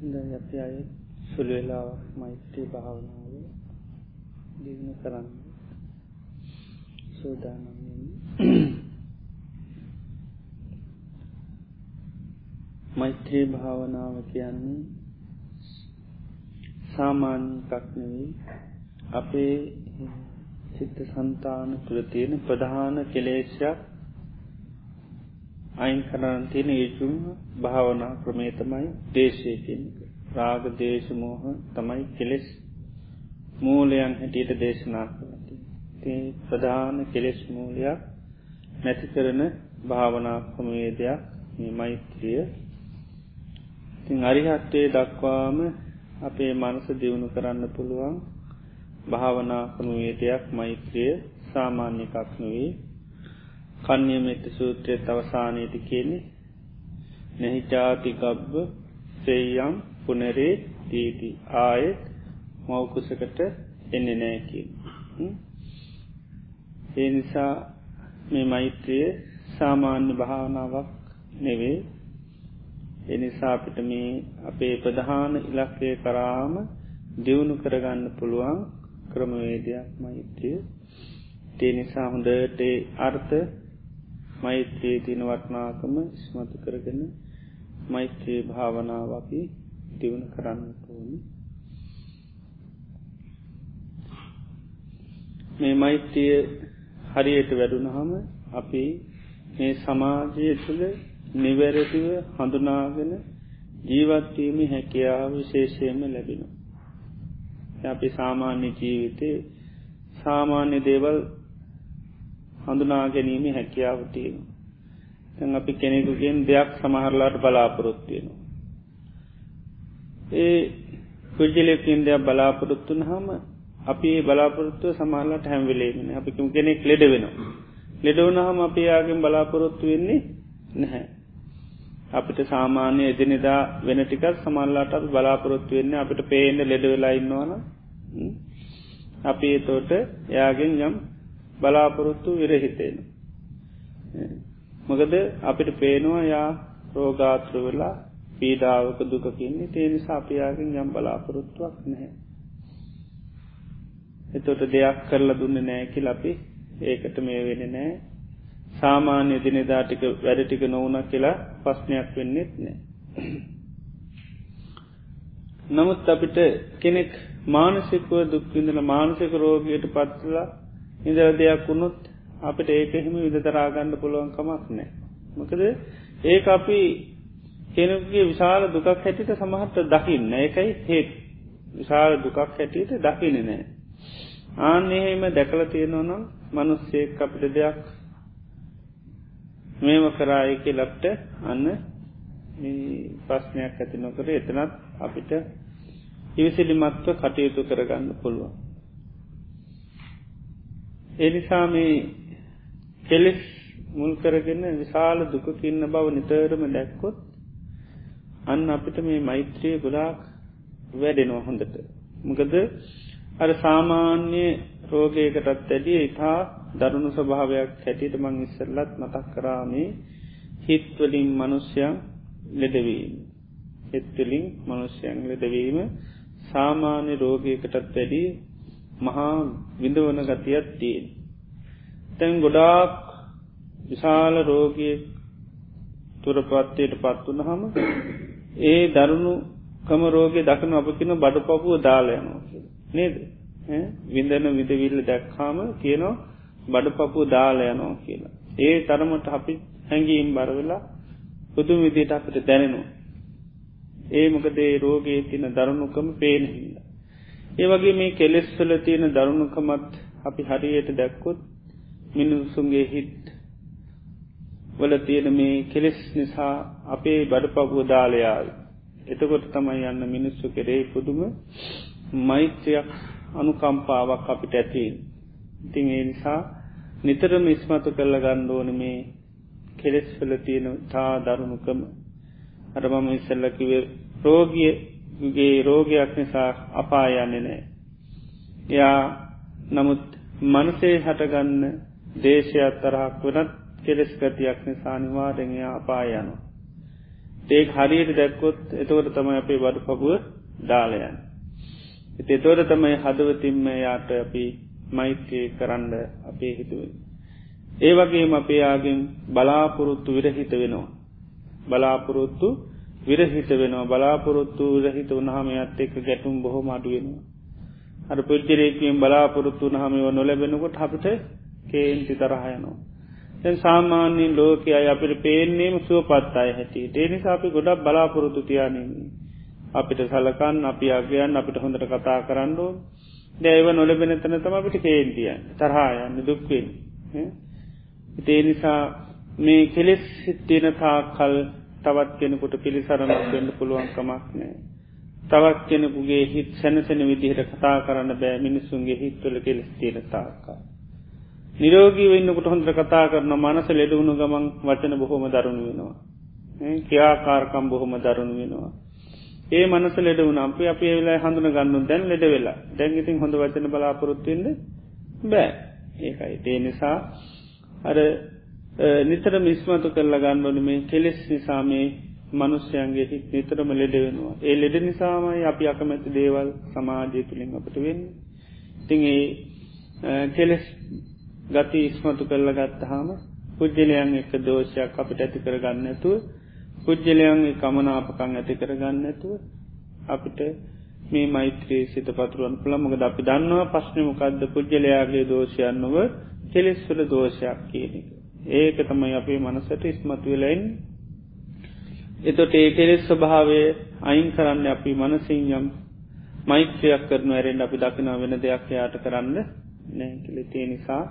අපි අය සුළු වෙලාවක් මෛත්‍රී භාවනාව දිගුණු කරන්න. සෝදානම්යෙන් මෛත්‍රී භාවනාව කියන්නේ සාමාන්‍ය එකක්නෙවී අපේ සිත්ත සන්තාන තුළ තියෙන ප්‍රධාන කෙලේශයක් අයින් කරන්න තියෙන ඒජුම් භාවනා ක්‍රමේ තමයි දේශයකින් රාග දේශමෝහ තමයි කෙලෙස් මූලයන් හැටියට දේශනා කරති ති ප්‍රධාන කෙලෙස් මූලයක් නැති කරන භාවනා ක්‍රමවේදයක් මේ මෛත්‍රිය. තින් අරිහත්වය දක්වාම අපේ මනස දියුණු කරන්න පුළුවන් භාවනා ක්‍රමවේදයක් මෛත්‍රිය සාමාන්‍ය එකක් නොවේ කන්‍යමෙත සූත්‍රය තවසානයට කියන්නේ නැහිචාතිකබ්බ සෙයම් පුනරේ දීති ආයෙත් මවකුසකට එන්න නෑකින් ඒ නිසා මේ මෛත්‍රය සාමාන්‍ය භාවනාවක් නෙවේ. එනිසා අපිට මේ අපේ ප්‍රධාන ඉලක්කය කරාම දියුණු කරගන්න පුළුවන් ක්‍රමවේදයක් මෛත්‍රිය. තේ නිසා හොඳට අර්ථ මෛත්‍රයේ තින වටනාකම ස්මතු කරගෙන මෛත්‍රයේ භාවනාව අපි දියුණ කරන්න ඕනි මේ මෛත්‍රිය හරියට වැඩුණහම අපි මේ සමාජය තුළ නිවැරදිව හඳුනාගෙන ජීවත්වීම හැකියාව විශේෂයම ලැබෙන. අපි සාමාන්‍ය ජීවිතය සාමාන්‍ය දේවල් හඳුනා ගැනීම හැකියාව තියෙන. තැන් අපි කෙනෙකුගෙන් දෙයක් සමහරලාට බලාපොරොත්තියෙනවා. ඒ පුද්ජලයකින් දෙයක් බලාපොරොත්තුන හම අපි බලාපොරොත්තුව සමහලට හැම්වෙලේගෙන අපිකම කෙනෙක් ලෙඩ වෙනවා. ලෙඩවනහම අපි යාගෙන් බලාපොරොත්තු වෙන්නේ නැහැ. අපිට සාමාන්‍ය එදිනෙදා වෙන ටිකක් සමල්ලාට බලාපොරොත්තු වෙන්න අපිට පේන්න ලෙඩ වෙලා ඉන්නවාන අපි තෝට යාගෙන් යම් බලාපොරොත්තු විරහිතේන. මොකද අපිට පේනවා යා රෝගාත්‍ර වෙලා පීඩාවක දුකකින්නේ තේනි සාපයාගෙන් යම් බලාපොරොත්තුවක් නැහැ. එතොට දෙයක් කරලා දුන්න නෑකි ලපි ඒකට මේ වෙන නෑ සාමාන්‍ය දිනෙදාටික වැඩටික නොවන කියලා පස්්නයක් වෙන්නෙත් නෑ. නමුත් අපිට කෙනෙක් මානසිකව දුක්විඳල මානසික රෝගයට පත්ලා ඉඳර දෙයක් වුණොත් අපිට ඒක එහෙම විදතරාගන්න පුළුවන් කමක් නෑ. මොකද ඒ අපි කෙනෙගේ විශාල දුකක් හැටිට සමහට දකින්න ඒකයි හේත් විශාල දුකක් හැටියට දකින නෑ. ආන්න එහෙම දැකල තියෙනවනම් මනුස්සේක් අපිට දෙයක් මේම කරායක ලබ්ට අන්න ප්‍රශ්නයක් ඇති නොකර එතනත් අපිට ඉවිසිලිමත්ව කටයුතු කරගන්න පුළුවන්. එනිසා මේ කෙලෙස් මුල් කරගෙන විශාල දුකකින්න බව නිතරම දැක්කොත් අන්න අපිට මේ මෛත්‍රයේ ගොඩාක් වැඩෙනවා හොඳට. මොකද අර සාමාන්‍ය රෝගයකටත් ඇඩිය ඉතා දරුණු ස්වභාවයක් හැටියට මං ඉස්සරලත් මතක් කරාමේ හිත්වලින් මනුෂ්‍යයන් ලෙඩවීම. හෙත්වලින් මනුෂ්‍යයන් ලෙඩවීම සාමාන්‍ය රෝගයකටත් වැඩී මහා විඳවන ගතියක් තියෙන්. තැන් ගොඩාක් විශාල රෝගය තුරපත්තයට පත්වන හම ඒ දරුණු කම රෝගය දකන අපකින බඩ පපුුව දාලයනවා නේද විඳන විදවිල්ල දැක්කාම කියනවා බඩ පපුුව දාලයනෝ කියලා. ඒ තරමට අපි හැඟීම් බරවෙලා පුදුම විදියට අපට දැනෙනවා. ඒ මොකදේ රෝගයේ තින දරුණුකම පේනහිද. ඒ වගේ මේ කෙලෙස්වල තියෙන දරුණුකමත් අපි හරියට දැක්කොත් මිනිසුන්ගේ හිත් වල තියෙන මේ කෙලෙස් නිසා අපේ බඩ පපුුව දාලයාව. එතකොට තමයි යන්න මිනිස්සු කෙරේ පුදුම මෛත්‍රයක් අනුකම්පාවක් අපිට ඇතින්. ඉතින් ඒ නිසා නිතරම ඉස්මතු කරල ගණ්ඩෝන මේ කෙලෙස්වල තියෙන තා දරුණුකම අරමම ඉස්සල්ලකිව රෝගිය ගේ රෝගයක් නිසා අපායන්නේ නෑ. යා නමුත් මනසේ හටගන්න දේශයක් තරහක් වනත් කෙලෙස් ගතියක් නිසා නිවාරෙන්යා අපායනු. ඒ හරියට දැක්කොත් එතවට තමයි අපේ බඩු පපුුව දාලයන්. එතතෝට තමයි හදවතින්ම යාට අපි මෛත්‍රය කරන්න අපේ හිතුවෙන්. ඒ වගේම අපේ ආගෙන් බලාපොරොත්තු විරහිත වෙනවා. බලාපොරොත්තු විරහිත වෙනවා බලාපොරොත්තු විරහිත වනහම අත් එක්ක ගැටුම් බොහොම අඩුවෙනවා. අර පුද්ජරේකින් බලාපොරොත්තු නහමව නොලැබෙනකොට අපිට කේන්ති තරහයනවා. දැන් සාමාන්‍යයෙන් ලෝකය අපිට පේන්නේම සුවපත් අය හැටි ඒනිසා අපි ගොඩක් බලාපොරොත්තු තියානන්නේ. අපිට සලකන් අපි අගයන් අපිට හොඳට කතා කරන්නඩෝ දැව නොලබෙන තන තම අපිට කේන්තිය තරහායන්න දුක්වෙන් ඒ නිසා මේ කෙලෙස් සිත්තින තා කල් තවත් කෙනෙකුට පිළිසරණක් වෙන්න පුළුවන්කමක් නෑ. තවත් කෙනෙකුගේ හිත් සැනසෙන විදිහට කතා කරන්න බෑ මිනිස්සුන්ගේ හිත්වල කෙලෙස් තියෙන තාකා. නිරෝගී වෙන්නකට හොඳට කතා කරන මනස ලෙඩුණු ගමන් වචන බොහොම දරුණු වෙනවා. ක්‍රියාකාරකම් බොහොම දරුණු වෙනවා. ඒ මනස ලෙඩ වුණ අපි අප වෙලා හඳුන ගන්න දැන් ලෙඩ වෙලා දැන්ගිතින් හොඳ වචන බලාපොරොත්තුවෙන්ද බෑ ඒකයි ඒ නිසා අර නිතර මිස්මතු කරලා ගන්නවන මේ කෙලෙස් නිසාමේ මනුස්්‍යයන්ගේ හිත් නිතරම ලෙඩ වෙනවා. ඒ ලෙඩ නිසාමයි අපි අකමැති දේවල් සමාජය තුළින් අපට වෙන්න. ඉතිං ඒ කෙලෙස් ගති ඉස්මතු කරලා ගත්තහාම පුද්ජලයන් එක දෝෂයක් අපිට ඇති කර ගන්නඇතුව පුද්ජලයන්ගේ කමනාපකං ඇති කරගන්න ඇතුව අපිට මේ මෛත්‍රී සිත පතුරුවන් පුළමකද අපි දන්නවා පශ්නමකක්ද පුද්ජලයාගේ දෝෂයන්නව කෙලෙස්වල දෝෂයක් කියනක. ඒක තමයි අපේ මනසට ඉස්මතු වෙලයින් එතොට ඒ කෙලෙස් ස්වභාවය අයින් කරන්න අපි මනසින් යම් මෛත්‍රයක් කරනු ඇරෙන් අපි දකිනා වෙන දෙයක් යාට කරන්න නෑකිලතිය නිසා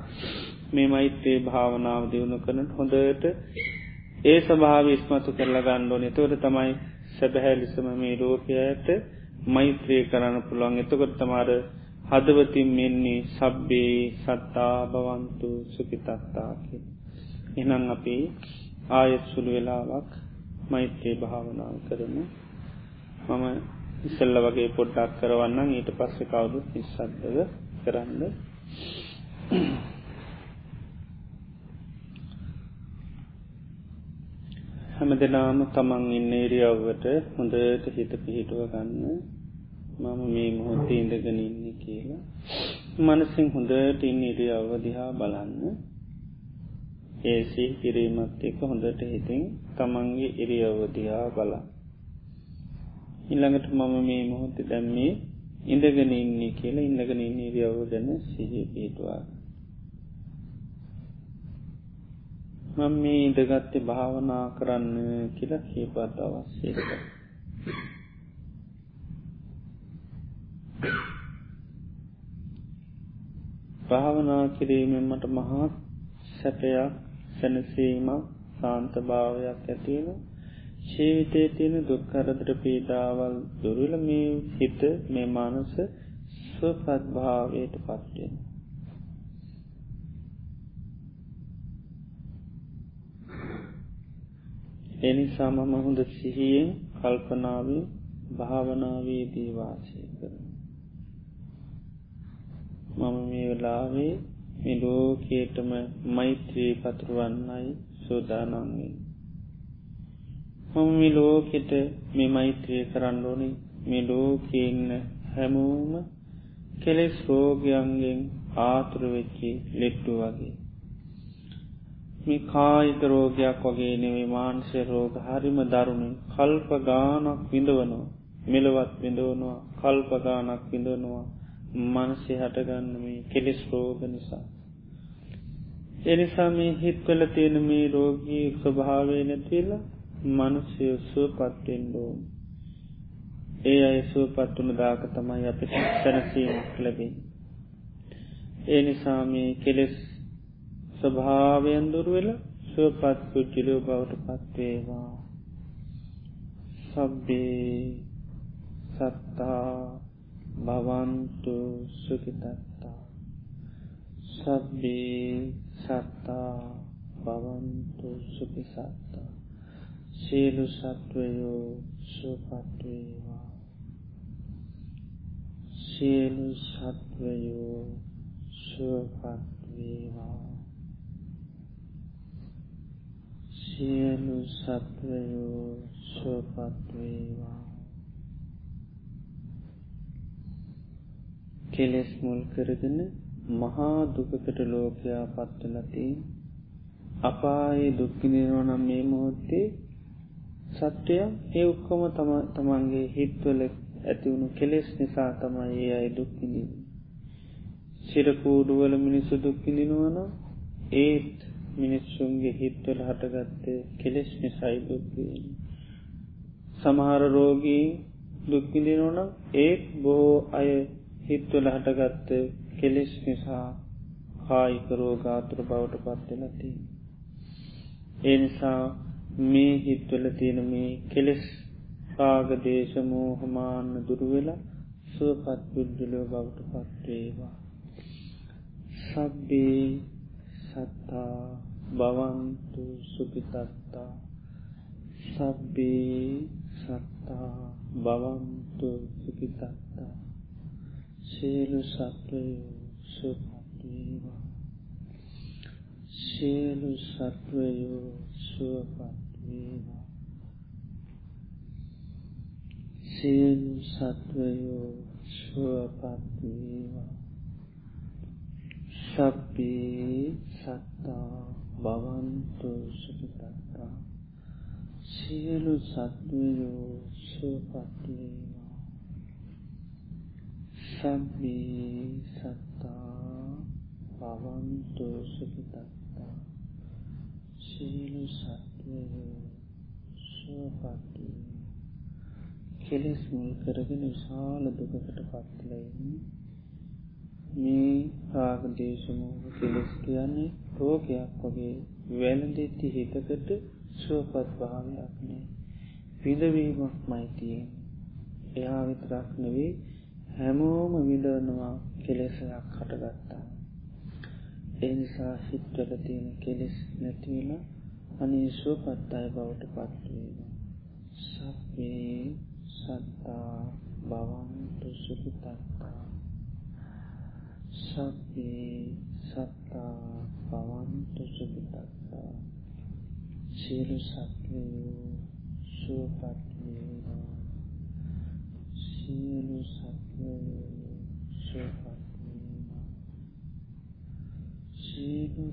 මේ මෛත්‍රයේ භාවනාව දියුණු කරන හොඳට ඒ ස්වභාව ඉස්මතු කරලා ගණ්ඩෝන තොට තමයි සැබැහැලිසම මේ රෝකයට මෛත්‍රය කරන්න පුළුවන්. එතකොට තමාර හදවතින් මෙන්නේ සබ්බේ සත්තා බවන්තු සුපිතත්තාකි. එනම් අපි ආයත් සුළු වෙලාවක් මෛත්‍රයේ භාවනාව කරමු. මම ඉසල්ල වගේ පොඩ්ඩක් කරවන්න ඊට පස්සෙ කවුදුත් නිස්සද්දව කරන්න. හැම දෙනාම තමන් ඉන්න ඉරියව්වට හොඳට හිත පිහිටුව ගන්න. මම මේ මොහොත්තේ ඉඳගෙන ඉන්න කියලා. මනසින් හොඳට ඉන්න ඉරියව්ව දිහා බලන්න. ඒසී කිරීමත් එක හොඳට හිතින් තමන්ගේ ඉරියව්ව දිහා බලා ඉල්ළඟට මම මේ මොහොත දැම්මේ ඉඳගෙන ඉන්නේ කියලා ඉන්නගෙන ඉන්න ඉරියව්ව ගැන සිහිය පිහිටවා මම මේ ඉඳගත්තේ භාවනා කරන්න කියලා කීපත් අවශ්‍යක. භාවනා කිරීමෙන් මට මහත් සැපයක් සැනසීමක් සාන්ත භාවයක් ඇතිවෙන ජීවිතය තියෙන දුක්කරදර පීඩාවල් දුරල මේ හිත මේ මානස ස්වපත් භාවයට පත්වෙන. එනිසා මම හොඳ සිහියෙන් කල්පනාවෙන් භාවනාවේදී වාසය කර. මම මේ වෙලාවේ මිලෝකේටම මෛත්‍රී පතුරුවන්නයි සෝදානන්ගෙන්. මම මිලෝකෙට මේ මෛත්‍රය කරන්න ඕනි මිලෝකඉන්න හැමෝම කෙලෙස් රෝගයන්ගෙන් ආතුරවෙච්චි ලෙට්ටු වගේ. මේ කායික රෝගයක් වගේ නෙවේ මාන්සය රෝග හරිම දරුණින් කල්ප ගානක් විඳවනවා මෙලවත් විඳවනවා කල්පගානක් විඳවනවා මනසේ හටගන්න මේ කෙලෙස් රෝග නිසා. එනිසා මේ හිත්වල තියෙන මේ රෝගී ස්වභාවය නැතිවෙල මනුසය සුව පත්වෙන්ඩෝන්. ඒ අය සුව පත්වන දාක තමයි අපිට සැනසීමක් ලැබේ. ඒ නිසා මේ කෙලෙස් ස්වභාවයන් දුරුවෙල සුවපත් පුද්ජිලෝ බවට පත්වේවා සබ්බේ සත්තා භවන්තු සුකිතත්තා සබ්බේ සත්තා භවන්තු සුපිසත්තා සියලු සත්වයෝ සුපත්වේවා සියලු සත්වයෝ සුවපත්වේවා සියලු සත්වයෝ සෝ සුවපත්වේවා කෙලෙස් මුල් කරගෙන මහා දුකකට ලෝකයා පත්වලතිී අපායේ දුක්කිනිරෝනම් මේ මොහොත්තේ සත්‍යය ඒ ඔක්කොම තම තමන්ගේ හිත්වල ඇතිවුණු කෙලෙස් නිසා තමයි ඒ අයි දුක්කිනින් සිරකූඩුවල මිනිස්සු දුක්කිදිනවන ඒත් මිනිස්සුන්ගේ හිත්වල හටගත්තේ කෙලෙස් නිසයි දුක්කින් සමහර රෝගී දුක්කිදිනවනම් ඒත් බොහෝ අය හිත්වල හටගත්ත කෙලෙස් නිසා කායික රෝගාතුර බවට පත්වෙලතිී ඒ නිසා මේ හිත්වල තියෙන මේ කෙලෙස් රාග දේශමෝහමාන්න දුරුවෙලා සුවපත් පුද්ගලෝ බවට පත්වේවා. සබ්බේ සත්තා බවන්තු සුපිතත්තා. සබ්බේ සත්තා බවන්තු සුපිතත්තා. සේලු සත්වයෝ සුපත්වේවා සියලු සත්වයෝ සුවපත්වේවා සියලු සත්වයෝ සුවපත්වේවා සබ්බේ සත්තා බවන්තු සුපිතත්තා සියලු සත්වයෝ සුවපත්වේවා සබ්බේ සත්තා පවන්තු සුපිතත්තා සියලු සත්වයෝ සුවපත්වී කෙලෙස් මුල් කරගෙන විශාල දුකකට පත්ලයින් මේ රාගදේශමූහ කෙලෙස් කියන්නේ රෝගයක් වගේ වැලඳෙත්ති හිතකට සුවපත් භාවයක්නේ විදවීමක් මයිතියෙන් එයා විතරක් නෙවේ හැමෝම විදරනවා කෙලෙසයක් හටගත්තා. එනිසා හිත්වල තියෙන කෙලෙස් නැතිවෙලා අනේශෝ පත්තාය බවට පත්වේවා සපේ සත්තා බවන්තු සුපිතත්තා සපේ සත්තා පවන්තු සුපිතත්තා සියලු සත්වයෝ සුවපත්වේවා සියලු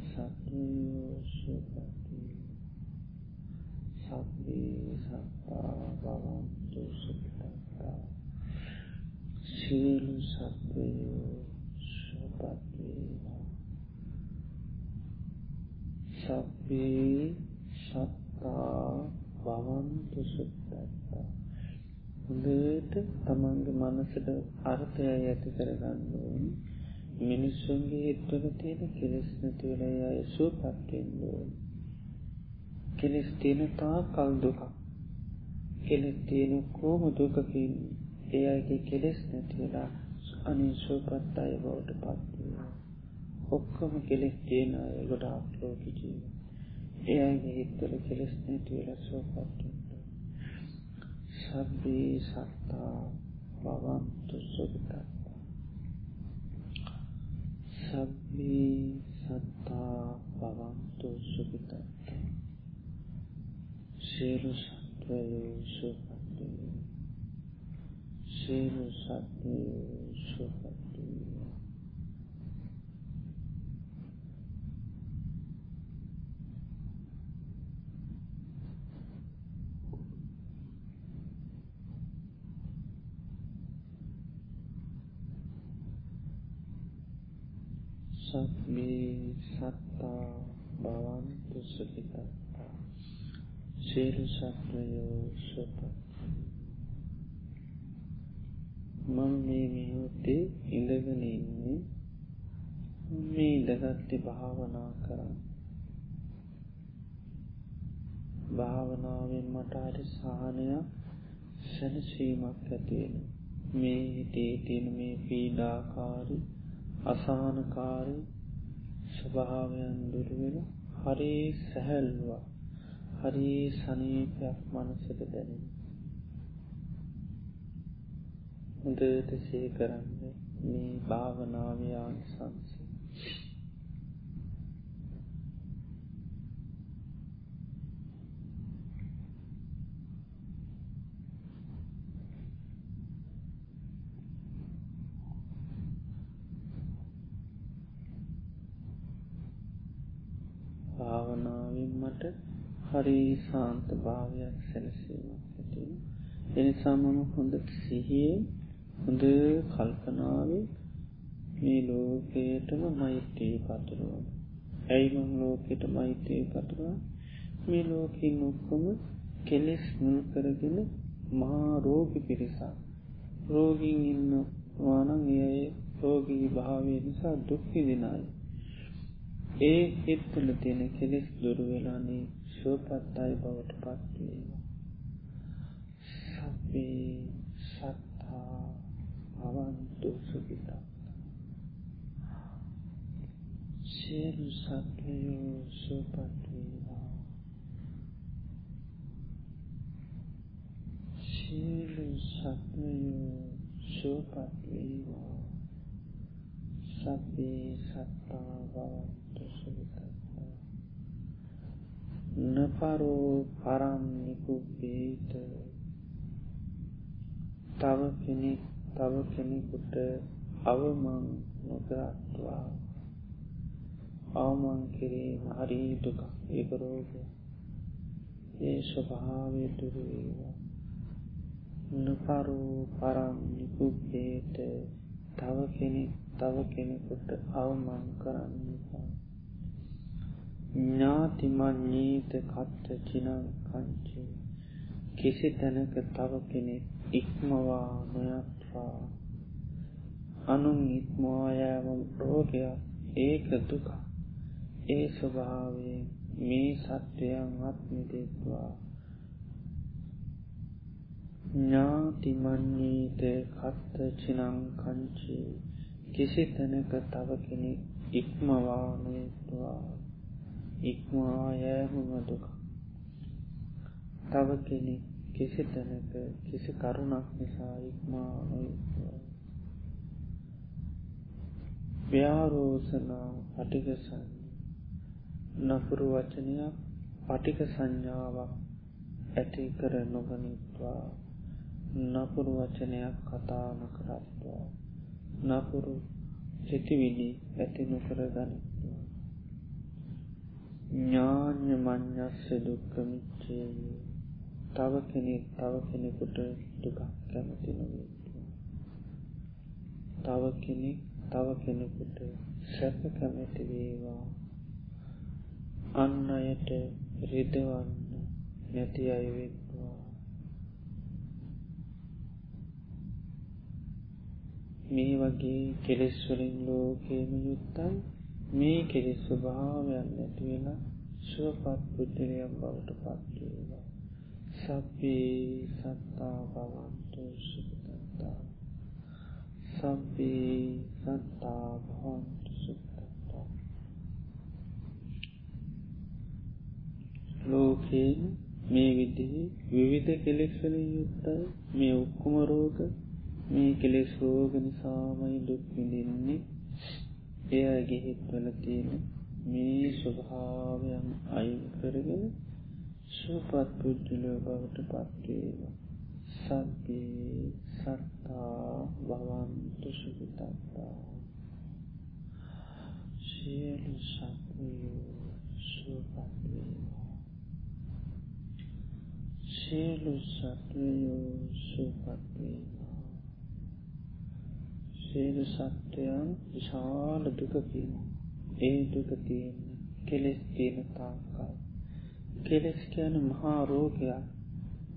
සත්වයෝ සුපති සබ්බේ සත්තා බවන්තු සුපිතත්තා සියලු සත්වයෝ සුපත්වේවා සබ්බේ සත්තා බවන්තු සුප්තත්තා හොඳට තමන්ගේ මනසට අර්ථය ඇති කරගන්න ඕනි මිනිස්සුන්ගේ හිත්වල තියෙන කෙලෙස් නැතිවල අය සුවපත්වෙන්ඩුවන් කෙලෙස් තියෙන තා කල් දුකක්. කෙලෙස් තියෙන කෝම දුකකින් ඒ අයගේ කෙලෙස් නැතිවෙලා අනි සුවපත් අය බවට පත්වවා ඔක්කම කෙලෙස් තියෙන අය ගොඩාක් ලෝක ජීව ඒ අයගේ හිත්වල කෙලෙස් නැතිවෙල සුවපත්ට සබ්බී සත්තා බවන්තු සුපිතත් සබ්බී සත්තා පවන්තු සුපිතත්ත සියලු සත්වයෝ සුපත්වය සියලු සත්වයෝ සුපත්වය සබ්බේ සත්තා බවන්තු සුපිතත්තා සියලු සත්වයෝ සුපත් මම මේ මිහොත්තේ ඉඳගෙන ඉන්නේ මේ ඉඳගත්ති භාවනා කරන්න. භාවනාවෙන් මට අට සාහනයක් සැනසීමක් ඇතිවෙන මේ හිතේ තියෙන මේ පීඩාකාරී අසානකාරී ස්වභාවයන් දුරවෙන හරි සැහැල්වා හරි සනීපයක් මනසට දැනෙන. හොඳට සේ කරන්න මේ භාවනාවයාන් සංස භාවනාවෙන් මට හරි සාන්ත භාවයක් සැලසීමක් ඇතිෙන එනිසා මම හොඳ සිහියෙන් හොඳ කල්පනාවෙන් මේ ලෝකයටම මෛත්‍රී පතුරුවන ඇයිමං ලෝකෙට මෛත්‍රී පතුරවා මේ ලෝකින් ඔක්කොම කෙලෙස් මුල් කරගෙන මහා රෝගි පිරිසා රෝගීන් ඉන්න වානං ඒ රෝගී භාවය නිසා දුක්හි දෙනයි ඒ හිත්තුල තියෙන කෙලෙස් දුරුවෙලානේ ශෝපත්තයි බවට පත්වේවා සබේ සත්තා අවන්තු සුපිතා සියලු සත්වයෝ සුපත්වේවා සියලු සත්වයෝ සුපත්වේවා සබේ සත්තා බවන්තු නපරෝ පරම්නිකුපේත තව කෙනෙක් තව කෙනෙකුට අවමං නොකරත්වා අවමං කිරීම හරි දුක ඒකරෝගය ඒ ස්වභාවය දුරවේවා නපරෝ පරම්නිකුපේත තව කෙනෙක් තව කෙනෙකුට අවමං කරන්නපා ඥාතිමං්ඥීත කත්ත චිනං කංචේ. කිසි තැනක තව කෙනෙක් ඉක්මවා නොයත්වා. අනුන් ඉක්මවායෑම රෝගයක්. ඒක දුක. ඒ ස්වභාවේ මේ සත්වයන් අත්මිදෙත්වා ඥාතිමන්නීත කත්ත චිනංකංචී කිසි තැනක තව කෙනෙ ඉක්මවානයත්වා ඉක්මවායෑමම දුක. තව කෙනෙක් කිසි තැනක කිසි කරුණක් නිසා ඉක්මානයත්වා ව්‍යාරෝසනා පටිකසන්න නපුරු වචනයක් පටික සංඥාවක් ඇති කර නොගනිත්වා. නපුරු වචනයක් කතාන කරත්වා නපුරු සිතිවිලි ඇති නොකර ගනිත්වා. ඥාන්‍ය මං්ඥස්ස දුක්කමිච්චේ තව කෙනෙක් තව කෙනෙකුට දුකක් කැමති නොවේත්වා තව කෙනෙක් තව කෙනෙකුට සැප කැමැති වේවා. අන්න අයට රිදවන්න නැති අයවෙත්වා මේ වගේ කෙලෙස්වලින් ලෝකේම යුත්තයි. මේ කෙලෙස් ස්වභාවයන් නැතිවෙලා සුවපත් පුද්ජලයක් බවට පත්වේවා සබ්බේ සත්තා බවන්තු සුපතත්තා සබ්බේ සත්තා භවන්තු සුපතත්තා ලෝකයෙන් මේ විදිහි විවිධ කෙලෙක්වලින් යුත්තයි මේ ඔක්කුම රෝග. මේ කෙලෙස් රෝග නිසාමයි දුක් විඳින්නේ. එයගේ හිත්වල තියෙන මේ ස්වභාවයන් අයින් කරගෙන සුපත් පුද්ජලෝ බවට පත්වේවා සබ්බේ සත්තා භවන්තු සුපිතත්තා සියලු සත්වයෝ සුපත්වේවා සියලු සත්වයෝ සුපත්වේවා සියලු සත්වයන් විශාල දුකකින් ඒ දුක තියෙන කෙලෙස් තියෙන තාකල් කෙලෙස් කියන මහා රෝගයක්.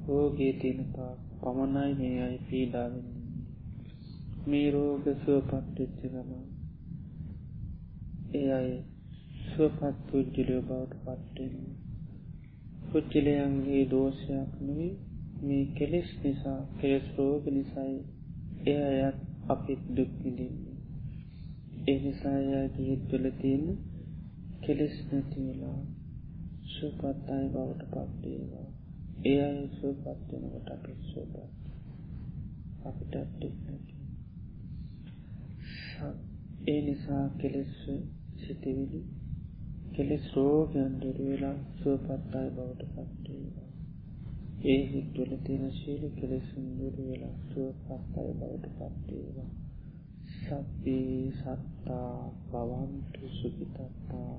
රෝගයේ තියෙන තාක් පමණයි මේ අයි පීඩාවෙන්නේ මේ රෝග සුවපත්වෙච්ච ගමන් ඒ අය සුවපත් පුද්ජිලයෝ බවට පත්වෙන්නේ පුච්චිලයන්ගේ දෝෂයක් නොවේ මේ කෙලෙස් නිසා කෙලෙස් රෝග නිසයි එය අයත් අපිත් දුක්විදින්නේ ඒ නිසායාගේ හිත්වල තියෙන කෙලෙස් නැතිවෙලා සුපත් අය බවට පත්වේවා ඒ අය සුවපත්වෙනකට අපි සුපත් අපිට අත්තුක්නැති ඒ නිසා කෙලෙස් සිතිවිලි කෙලෙස් රෝගයන් දුරවෙලා සුවපත්තායි බවට පත්වේවා ඒ හිත්වල තියෙන ශීල කෙලෙසුන් දුරු වෙලා සුවපත්තායි බවට පත්වේවා සබ්බී සත්තා බවන්තු සුපිතත්තා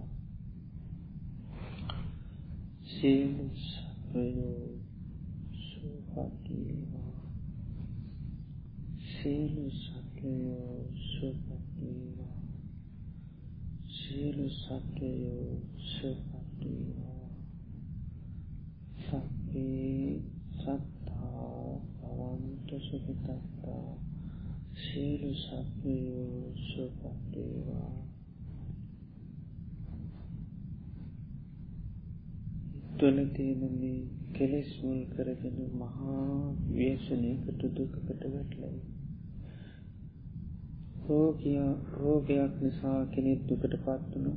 සියලු සත්වයෝ සුපත්වේවා සියලු සත්වයෝ සුපත්වේවා සියලු සත්වයෝ සුපත්වේවා සබ්බේ සත්තා භවන්තු සුඛිතත්තා සියලු සත්වයෝ සුපත්වේවා තුළ තියෙන මේ කෙලෙස් මුල් කරගෙන මහා ව්‍යසනයකට දුකකට වැටලයි. රෝගයක් නිසා කෙනෙත් දුකට පත්වනු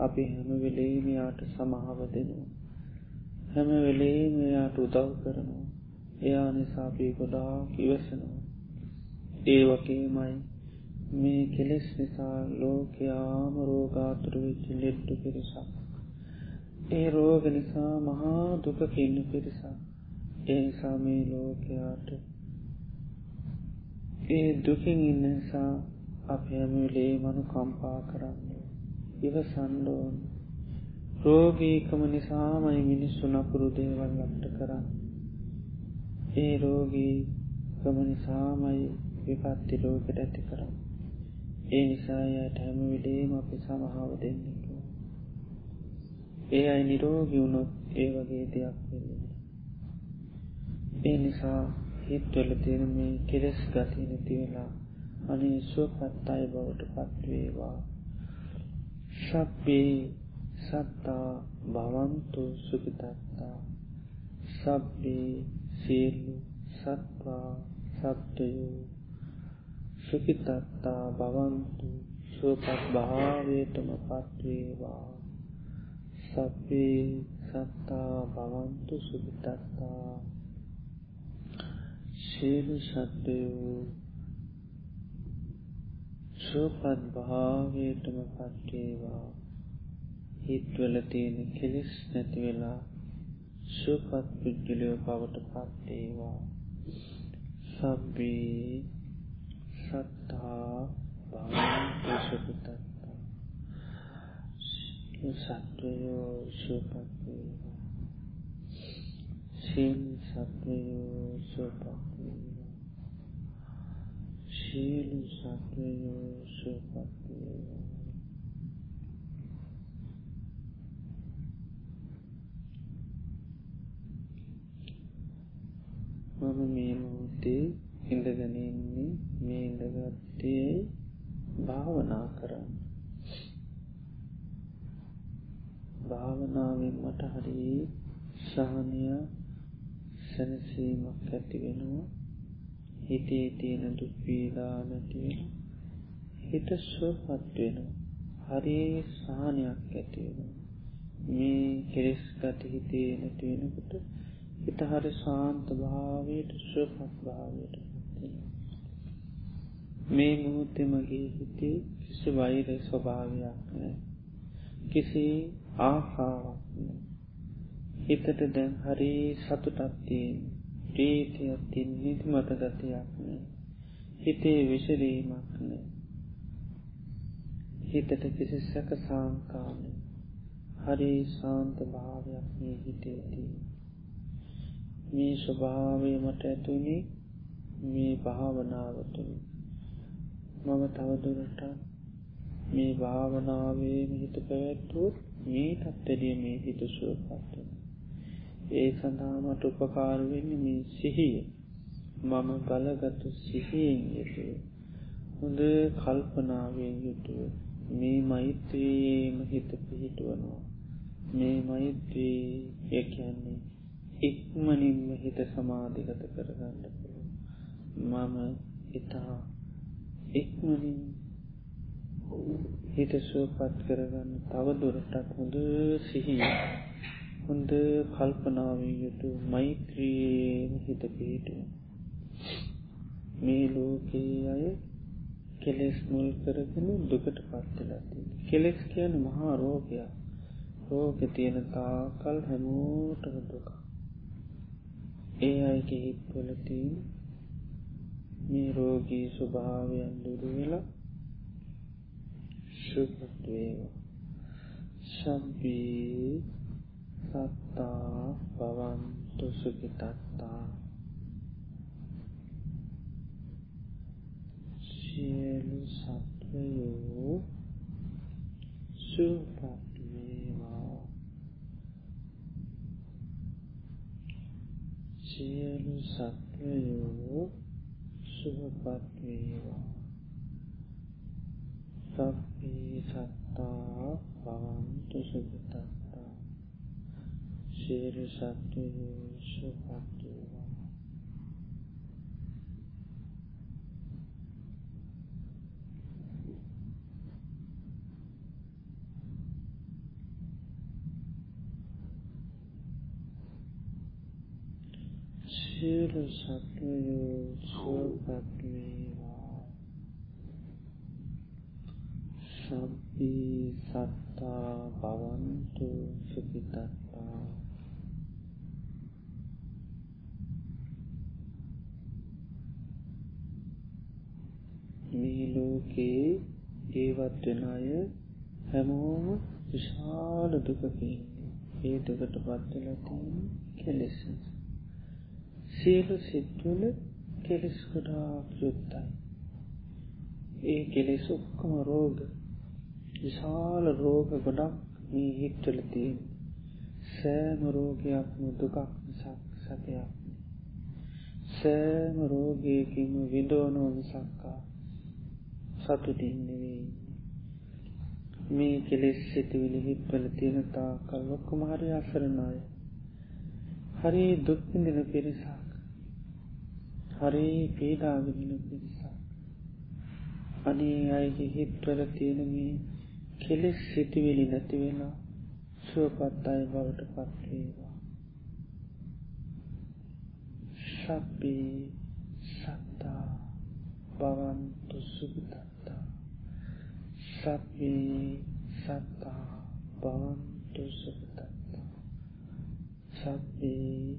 අපි හැම වෙලේමයාට සමහාව දෙනවා. හැම වෙලේමයාට උදව් කරනවා. එයා නිසාපී ගොඩා ඉවසනවා. ඒ වගේමයි මේ කෙලෙස් නිසා ලෝකයාම රෝගාතුර වෙච්චි ලෙඩ්ඩු පිරිසක්. ඒ රෝග නිසා මහා දුකකින්න පිරිසා ඒ නිසා මේ ලෝකයාට ඒ දුකින් ඉන්න නිසා අප හැමලේ මනු කම්පා කරන්න ඉව සන්ඩෝන් රෝගීකම නිසාමයි මිනිස්සු නපුරු දේවල් ලක්ට කරන්න ඒ රෝගීකම නිසාමයි විපත්ති ලෝකට ඇති කරන්න ඒ නිසායට හැම විලේම අපි සමහාව දෙන්නේ ඒ අයි නිරෝගි වුණොත් ඒ වගේ දෙයක් වෙන්න. ඒ නිසා හිත්වල තියෙන මේ කෙලෙස් ගති නැති වෙලා අනේ සුවපත් අය බවට පත්වේවා. සබ්බේ සත්තා භවන්තු සුපිතත්තා සබ්බේ සියල්ලු සත්වා සබ්දයෝ සුපිතත්තා භවන්තු සුවපත් භාවයටම පත්වේවා. සබ්බේ සත්තා භවන්තු සුභිතත්තා ශීලු සත්වයෝ. සුවපත් භාවයටම පත්වේවා. හිත්වල තියෙන කෙලෙස් නැතිවෙලා සුවපත් පුද්ගලයෝ බවට පත්වේවා සබ්බේ සත්තා භවන්තු සුභිතත්තා සත්වයෝ සුපත්වේවා සිල් සත්වයෝ සුපත්වේවා ශීලු සත්වයෝ සුපත්වේවා මම මේ මොහොතේ ඉඳගනන්නේ මේ ඉඳගත්තේ භාවනා කරන්න භාවනාවෙන් මට හරි සහනය සැනසීමක් ඇති වෙනවා. හිතේ තියෙන දුක්වීලා නැතිවෙන හිත ස්වපත් වෙනවා. හරි සහනයක් ඇතිවෙන මේ කෙරෙස් ගති හිතේ නැතිවෙනකොට හිත හරි සාන්ත භාවයට ස්වපත් භාවයට මේ මුහොත්තෙමගේ හිතේ කිසි වෛර ස්වභාවයක් නෑ කිසි ආහාවක් හිතට දැන් හරි සතුටත්තියෙන් ප්‍රීතියත්තින් නිතිමත ගතියක් නෑ. හිතේ විශරීමක් නෑ. හිතට කිසි සැක සාංකාන හරි සාන්ත භාවයක් මේ හිතේදී මේ ස්වභාවය මට ඇතුනි මේ භාවනාවතුනි මම තවදුරට මේ භාවනාවේ හිත පැවැත්වූත් මේ තත්වැඩිය මේ හිත සුවපත්වන. ඒ සඳහාමට උපකාරවෙන්න මේ සිහිය මම බලගතු සිහියෙන් යුතුව. හොඳ කල්පනාවෙන් යුතුව මේ මෛත්‍රයේම හිත පිහිටුවනවා. මේ මෛත්‍රී යකන්නේ ඉක්මනින්ම හිත සමාධිගත කරගන්න පුළුව. මම ඉතා ඉක්මනින් හිත සුවපත් කරගන්න තව දුරටත් හොඳ සිහිය හොඳ කල්පනාවෙන් යුතු මෛත්‍රයේ හිත පිහිටුව මේ ලෝකයේ අය කෙලෙස් මුල් කරගෙන දුකට පත්වෙලාති කෙලෙස් කියන මහා රෝගයක්. රෝග තියෙන තාකල් හැමෝටම දුක ඒ අයගේ හිත්වලතින් මේ රෝගී ස්වභාවයන් දුරු වෙලා සුපත්වේවා සබ්බී සත්තා පවන්තු සුගිතත්තා සියලු සත්වයෝ සුපත්වේවා සියලු සත්වයෝ සුපත්වේවා සබ්බේ සත්තා භවන්තු සුගතත්තා සියලු සත්වයෝ සුපත්වේවා සියලු සත්වයෝ සුවපත්වේවා සබ්බී සත්තා භවන්තු සුඛිතත්තා මේ ලෝකේ ජීවත් වෙන අය හැමෝම විශාල දුකකින් ඒ දුකට පත් වෙලා තියෙන කෙලෙස්. සියලු සිත්වල කෙලෙස් ගොඩාක් යුක්තයි. ඒ කෙලෙස් ඔක්කොම රෝග. විශාල රෝග ගොඩක් මේ හිට්ටල තියෙන. සෑම රෝගයක්ම දුකක් මිසක් සැපයක් සෑම රෝගයකින්ම විඳෝනෝ මිසක්කා සතුටින්නෙවෙයි මේ කෙලෙස් සිතිවිලි හිත්වල තියෙනතා කල් ලොක්කොම හරි අසරණය. හරි දුක්විඳින පිරිසක්. හරි පීඩාවිදින පිරිසක්. අනේ අයගේ හිත්වල තියෙනමේ කෙලෙස් සිටිවිලි නැතිවෙලා සුවපත් අය බවට පත්වේවා සබ්බේ සත්තා බවන්තු සුගතත්තා සබ්බේ සත්තා බවන්තු සුගතත්තා. සබ්බේ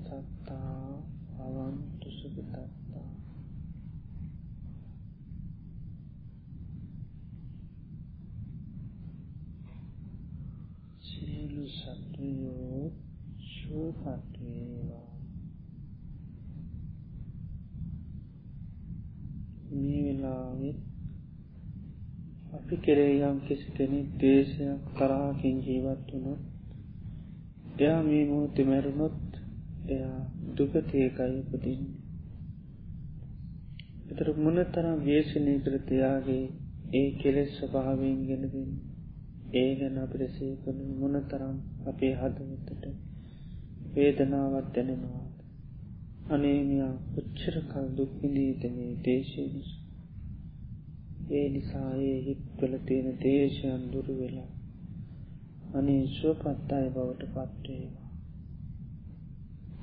සත්තා බවන්තු සුගතත්තා. සියලු සත්වයෝ සුවපත්වේවා මේ වෙලාවෙත් අපි කෙරේ යම් කිසි කෙනෙක් දේශයක් තරාකින් ජීවත් වුණොත් එයා මේ මූති මැරුණොත් එයා දුකතියකයි උපතින්නේ එතර මොන තරම් වේශනය කරතයාගේ ඒ කෙලෙස් ස්වභාවයෙන් ගෙනදන්න ඒ ගැන අපිට සේකන මොන තරම් අපේ හදවතට වේදනාවත් දැනෙනවාද? අනේමයා උච්චර කල් දුක්විඳීතනේ දේශය නිසා? ඒ නිසා ඒ හිත්වල තියෙන දේශයන් දුරු වෙලා අනේ ශුවපත්තාය බවට පත්වේවා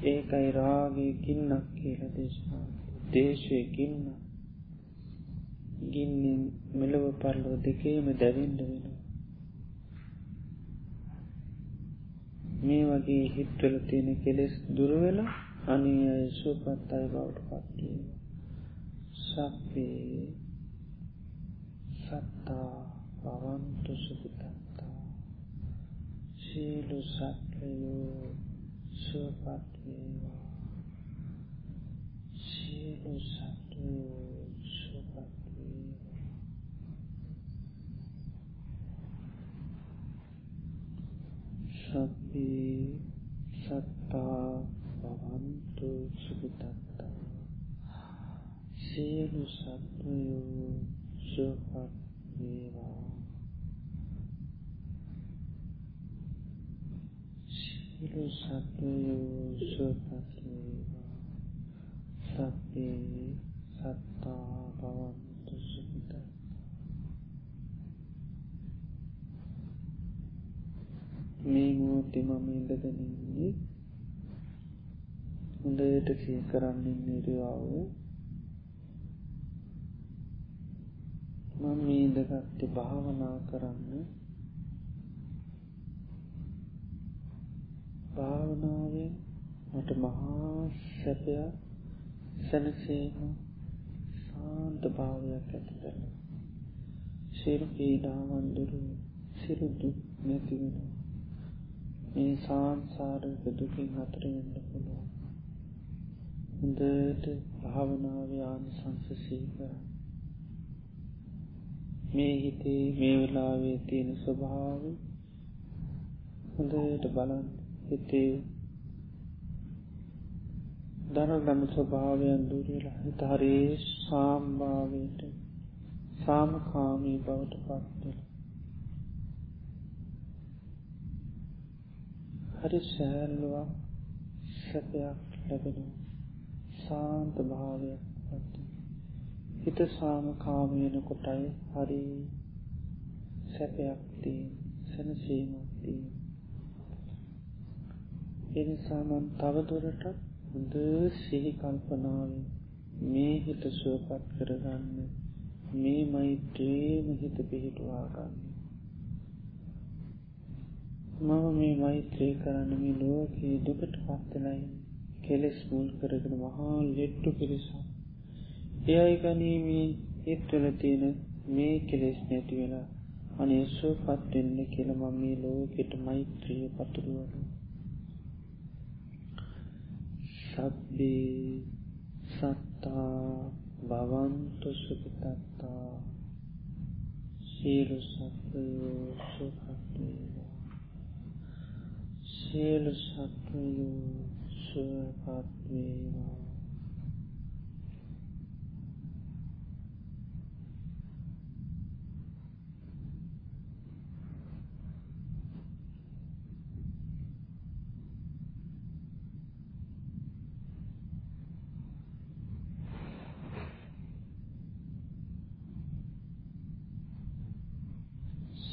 ඒකයි රාගේ ගින්නක් කියල දේශනා දේශය ගින්න. ගින්නින් මෙලොව පරලෝ දෙකේම දැවින්ඩ වෙනවා. මේ වගේ හිත්වල තියෙන කෙලෙස් දුරවෙලා අනී අය සුවපත් අය බවට පත්වීම සප්පේ සත්තා පවන්තු සුපිතත්තා. සීලු සත්වයෝ සුවපත්වේවා සීලු සත්වයෝ සුවපත්වේවා සබ්බේ සත්තා පවන්තු සුපිතත්තා. සියලු සත්වයෝ සුවපත් වේවා සියලු සත්වයෝ සුවපත් වේවා සබ්බේ සත්තා පවන්තු සුපිතත්තා මේ මෝති මම ඉඳදනන්නේ හොඳට සිය කරන්න නිරවාව මම ඉදගත්ත භාවනා කරන්න භාවනාවෙන් මට මහා සැපයක් සැනසේම සාන්ත භාවයක් ඇති කරන සිරු පීඩාවන්දුරු සිරුදු නැතිවෙනවා මේ සාන්සාරක දුකින් අතරෙන්න්න පුළුවන්. හොඳට භාවනාව ආනිසංස සීකර මේ හිතේ මේ වෙලාවේ තියෙන ස්වභාව හොඳට බලන් හිතේ දරගම ස්වභාවයන් දුරලා හිත හරේ සාම්භාවයට සාමකාමී බවට පත්වෙල හරි සෑල්ලුවක් සැපයක් ලැබෙනවා. සාන්ත භාවයක්. පත් හිත සාමකාමයන කොටයි හරි සැපයක්තිී සැනසීමක්තිී එනිසාමන් තවදුරටත් හොඳ සිහි කල්පනාවෙන් මේ හිත සුවපත් කරගන්න මේ මෛත්‍රේම හිත පිහිටවාගන්න මම මේ මෛත්‍රී කරන්න මේ ලෝකයේ දුකට පත්වලයි කෙලෙස් මුල් කරගෙන මහා ලෙට්ටු පිරිසා එයයි ගනීමේ හිත්වල තියෙන මේ කෙලෙස් නැති වෙලා අනේ සුවපත්වෙන්න කියලම මේ ලෝකෙට මෛත්‍රිය පතුරුවන සබ්බේ සත්තා භවන්තු සුපිතත්තා සීලු සත්වයෝ සුපත්වේවා සියලු සත්වයෝ සුවපත්වේවා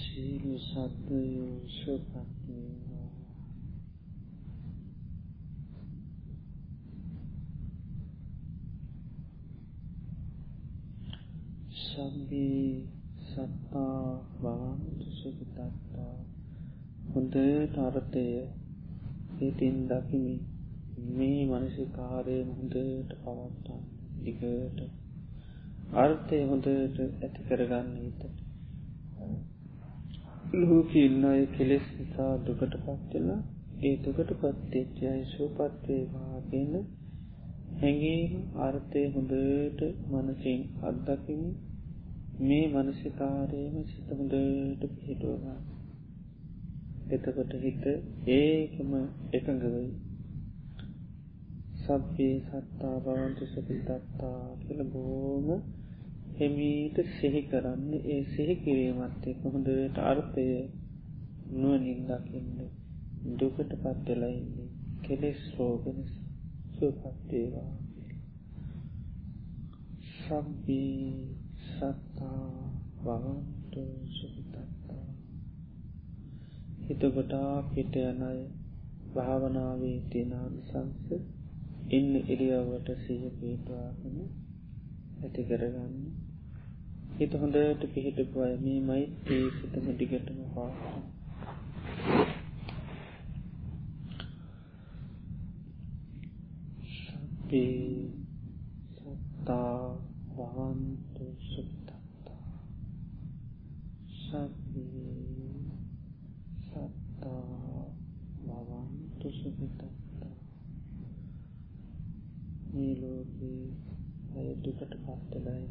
සියලු සත්වයෝ සුවපත්වේවා සබ්බේ සත්තා භවන්තු සුගතත්තා හොඳ අර්ථය ඉතින් දකිමි. මේ මනසිකාරය හොඳට පවත්තා දිගට අර්ථය හොඳට ඇති කරගන්න හිතට ලෝක ඉන්න අය කෙලෙස් නිසා දුකට පත්වෙලා ඒ දුකට පත්තේච්චයයි සූපත්වේවාගෙන හැඟීම අර්ථය හොඳට මනසින් අත්දකිමි. මේ මනසිකාරයම සිත හොඳට පිහිටුවවා එතකොට හිත ඒකම එකඟවයි සබ්බේ සත්තා බවන්තු සපිතත්තා කියල බෝම හෙමීට සිහි කරන්න. ඒ සිහි කිරීමත් එක හොඳට අර්ථය නුවනින් දකින්න දුකට පත්වෙලයින්නේ කෙලෙස් රෝගන සුපත්තේවා සබ්බී සත්තා වහන්තු සුපිතත්තා හිතගොටා පිට යනය භාවනාවේ තිනානිසංස ඉන්න ඉරියවට සිහ පීටවාගෙන ඇති කරගන්න. හිත හොඳට පිහිටපු අය මේ මෛත්‍රී සිතම දිගටම පාස සබ්බේ සත්තා වහන්තු සුත්තත්තා සබ්බේ සත්තා වහන්තු සුපිතත්තා මේ ලෝකේ අය දුකට පත්තලයි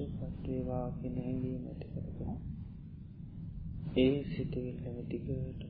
ඒ සුපත්වේවා කෙන හැඟීම ඇති කරගෙන ඒ සිතවිල්ලම දිගට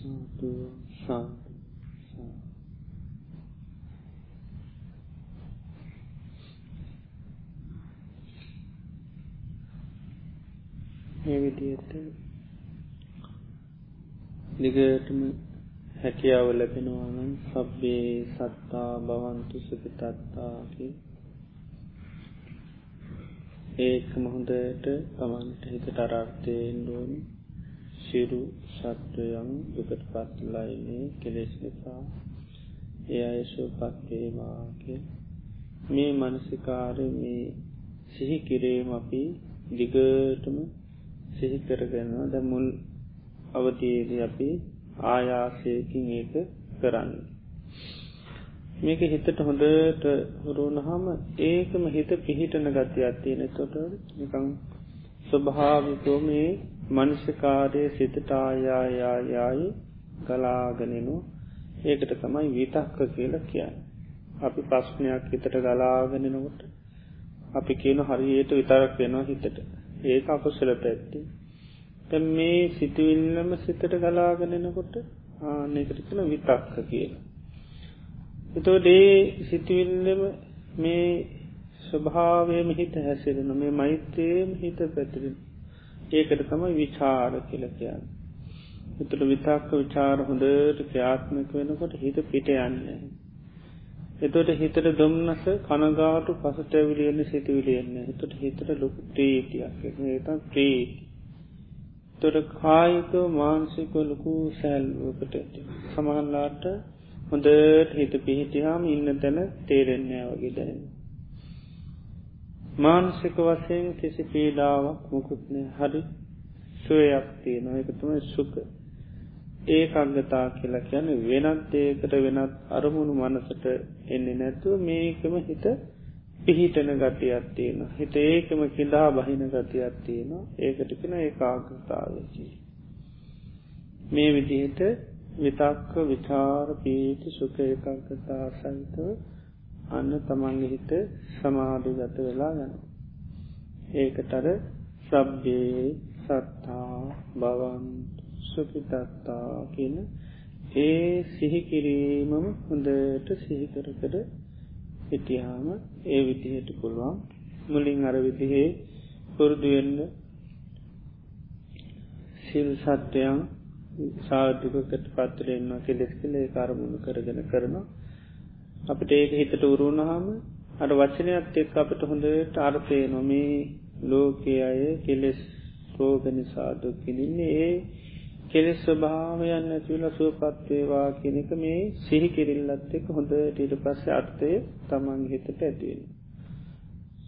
සාතු සාතු මේ විදියට දිගටම හැකියාව ලැබෙනවානම් සබ්බේ සත්තා බවන්තු සුපිතත්තාකි. ඒකම හොඳට තමන්ට හිත ටරර්ථයෙන් ඩෝනි සිරු සත්වයන් දුකට පත්ලයිනේ කෙලෙස් නිසා. ඒ අයශෝ පත්වේවාගේ මේ මනසිකාර මේ සිහි කිරේම අපි දිගටම සිහිකරගන්නවා ද මුල් අවතියේද අපි ආයාසයකින් ඒක කරන්න. මේක හිතට හොඳට හුරුණහම ඒකම හිත පිහිටන ගති අත්තියෙන තොට නිකං ස්වභාවිකෝ මේ මනුෂකාරය සිතට ආයායායායි ගලාගනෙනු. ඒකට තමයි විතක්ක කියල කියන්න. අපි ප්‍රශ්නයක් හිතට ගලාගෙනනකොට අපි කියන හරියට විතරක් වෙනවා හිතට. ඒක අපසල පැත්ති. තැ මේ සිතුවිල්ලම සිතට ගලාගෙනනකොට ආනෙකට කළ විතක්ක කියලා. එතෝ දේ සිතුවිල්ලම මේ ස්වභාවයම හිත හැසිරෙන මේ මෛත්‍රයම හිත පැතිරෙන ඒකට තමයි විචාර කියල කියන්න. එතුළ විතක්ක විචාර හොඳට ක්‍යාත්මක වෙනකොට හිත පිට යන්නේ. එතොට හිතට දුම්න්නස කනගාටු පසට ඇවිලියන්න සිතිවිලියන්න එතොට හිතට ලොකු ප්‍රීතියක් ඒත ප්‍රීති තොර කායික මාන්සික ලොකු සැල්වකට ඇති. සමහල්ලාට හොඳට හිත පිහිටිහාම ඉන්න තැන තේරෙන්නේ වගේ දැන. මානසික වසයෙන් කිසි පීඩාවක් මොකුත්නය හරි. සුවයක් තියෙනවා. එකතුම සුක ඒ අගතා කියලා කියන වෙනත් ඒකට වෙනත් අරමුණු මනසට එන්නේ නැතුව මේකම හිත පිහිටන ගතියක් තියෙන හිත ඒකම කිඩා බහින ගතියක් තියෙන ඒකට කෙන ඒ ආගතාවකි මේ විදිහට විතක්ක විචාර පීති සුක ඒකගතා සහිතව අන්න තමන්ගේ හිත සමාධි ගත වෙලා යන ඒකටර සබ්බේ සත්තා බවන් සුපිතත්තා කියන ඒ සිහිකිරීමම හොඳට සිහිකර කර හිටියාම ඒ විදිහට පුළුවන්. මුලින් අර විදිහේ පුරුදුවෙන්න සිල් සත්‍යයන් සාධකකට පත්තරෙන්න්න කෙලෙස් කලේ කරමුණු කරගෙන කරනවා. අපට ඒක හිතට උරුණහම අට වචනයක් එක් අපට හොඳට අර්ථය නොමේ ලෝකය අය කෙලෙස් රෝග නිසාදුක්කිනින්නේ ඒ කෙලෙස් ස්වභාවයන් ඇතිවල සුවපත්වේවා කෙනෙක මේ සිහි කිරිල්ලත් එක් හොඳ ටීට පස්ස අර්ථය තමන් හිතට ඇතිවෙන.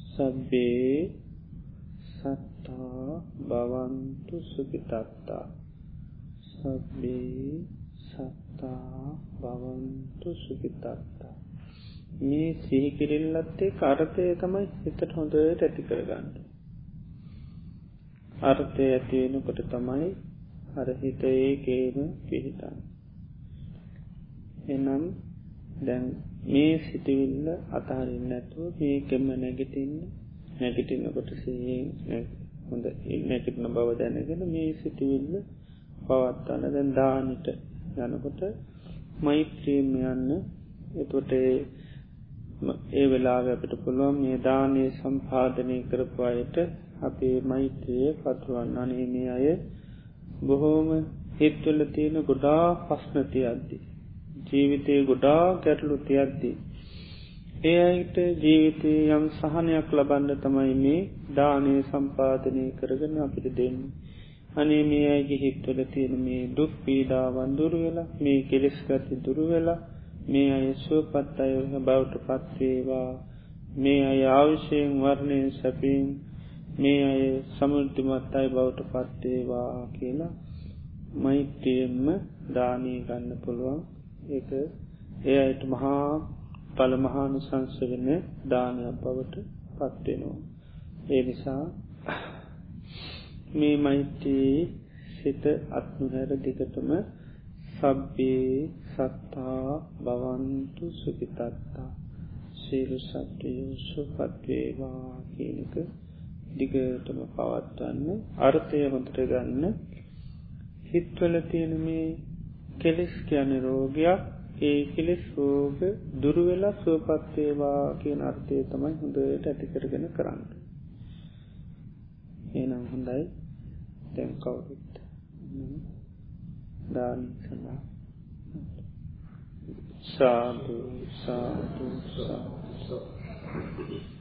සබ්බේ සත්තා බවන්තු සුපිතත්තා සබ්බේ සත්තා බවන්තු සුපිතත්තා මේ සිහිකිරිල්ලත්තේ කරතය තමයි හිතට හොඳට ඇති කරගන්න. අර්ථය ඇතිවෙනකොට තමයි අර හිත ඒකේම පිහිටන්. එනම් දැන් මේ සිටිවිල්ල අතහරින් නැතුව මේකෙම නැගිටින්න නැගිටින්නකොට සයෙන් හොඳ නැකිටන බව දැනගෙන මේ සිටිවිල්ල පවත්වන්න දැන් දානිට යනකොට මෛත්‍රීම යන්න එතොට ඒ වෙලාව අපට පුළුවන් මේ දානය සම්පාධනය කරපු අයට අපේ මෛත්‍රයේ පතුරුවන් අනේමේ අය බොහෝම හිත්වල තියෙන ගොඩා පස්නති අද්දි. ජීවිතය ගොඩා ගැටලු තියද්දී. ඒ අයිට ජීවිතය යම් සහනයක් ලබන්න තමයි මේ දානය සම්පාධනය කරගන්න අපිට දෙන්න. අනේ මේ අයගේ හිත්වල තියෙන මේ දුක් පීඩාවන් දුරුවෙලා මේ කෙලෙස්ගති දුරුවෙලා මේ අය සුවපත් අය බවට පත්වේවා මේ අය ආවිශයෙන් වර්ණය සැපීම් මේ අය සමුෘතිමත් අයි බවට පත්තේවා කියලා මෛත්‍රියෙන්ම දානී ගන්න පුළුවන් ඒක ඒ අයට මහා පළමහානු සංසවෙන දානයක් බවට පත්වෙනවා. ඒ නිසා මේ මෛත්‍රී සිත අත්නුහැර දිගටම සබ්බේ සත්තා බවන්තු සුපිතත්තා සීලු සත්‍යයෝ සුපත්වේවා කියනක දිගටම පවත්වන්න අර්ථය හොඳට ගන්න. හිත්වල තියෙන මේ කෙලෙස් කියන රෝගයක්. ඒ කෙලෙස් රෝග දුරුවෙලා සුවපත්තේවා කියන අර්ථය තමයි හොඳට ඇතිකරගෙන කරන්න. ඒනම් හොඳයි. තැම් කවුරුත් දාන සඳහා සාධු සාධු සාධ